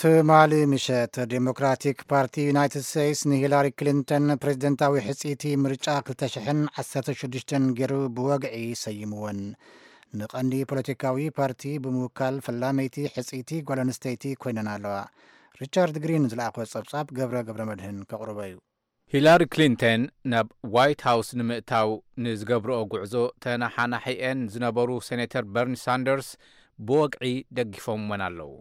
ትማሊ ምሸት ዴሞክራቲክ ፓርቲ ዩናይትድ ስቴትስ ንሂላሪ ክሊንተን ፕሬዝደንታዊ ሕፅይቲ ምርጫ 216 ገይሩ ብወግዒ ሰይምወን ንቀንዲ ፖለቲካዊ ፓርቲ ብምውካል ፈላመይቲ ሕፅይቲ ጓል ኣንስተይቲ ኮይነን ኣለዋ። ሪቻርድ ግሪን ዝለኣኾ ጸብጻብ ገብረ ገብረ መድህን ከቕርቦ እዩ። ሂላሪ ክሊንተን ናብ ዋይት ሃውስ ንምእታው ንዝገብርኦ ጉዕዞ ተነሓናሒኤን ዝነበሩ ሴኔተር በርኒ ሳንደርስ ብወግዒ ደጊፎምወን ኣለዉ።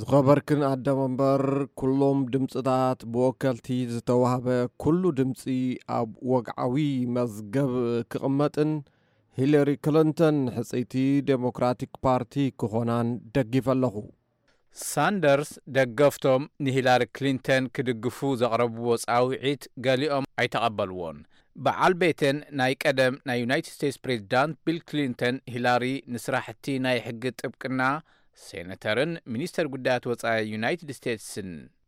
ዝኸበርክን ኣደ መንበር፣ ኩሎም ድምጽታት ብወከልቲ ዝተዋህበ ኩሉ ድምጺ ኣብ ወግዓዊ መዝገብ ክቕመጥን ሂለሪ ክልንተን ሕጽይቲ ደሞክራቲክ ፓርቲ ክኾናን ደጊፈ ኣለኹ። ሳንደርስ ደገፍቶም ንሂላሪ ክሊንተን ክድግፉ ዘቕረብዎ ጻውዒት ገሊኦም ኣይተቐበልዎን። በዓል ቤተን ናይ ቀደም ናይ ዩናይትድ ስቴትስ ፕሬዚዳንት ቢል ክሊንተን ሂላሪ ንስራሕቲ ናይ ሕጊ ጥብቅና፣ ሴነተርን ሚኒስተር ጉዳያት ወጻኢ ዩናይትድ ስቴትስን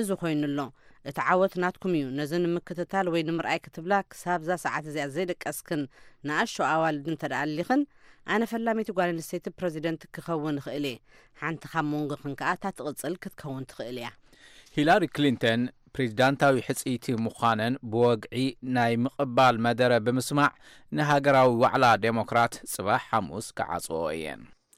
እዚ ኮይኑ ኣሎ እቲ ዓወት ናትኩም እዩ ነዚ ንምክትታል ወይ ንምርኣይ ክትብላ ክሳብዛ ሰዓት እዚኣ ዘይደቀስክን ንኣሽቱ ኣዋልድ እንተድኣ ኣሊኽን ኣነ ፈላመይቲ ጓል ኣንስተይቲ ፕረዚደንት ክኸውን እኽእል እየ ሓንቲ ካብ ሞንጎኽን ከኣ እታ ትቕጽል ክትከውን ትኽእል እያ። ሂላሪ ክሊንተን ፕሬዚዳንታዊ ሕጽይቲ ምዃነን ብወግዒ ናይ ምቕባል መደረ ብምስማዕ ንሃገራዊ ዋዕላ ዴሞክራት ጽባሕ ሓሙስ ክዓጽወኦ እየን።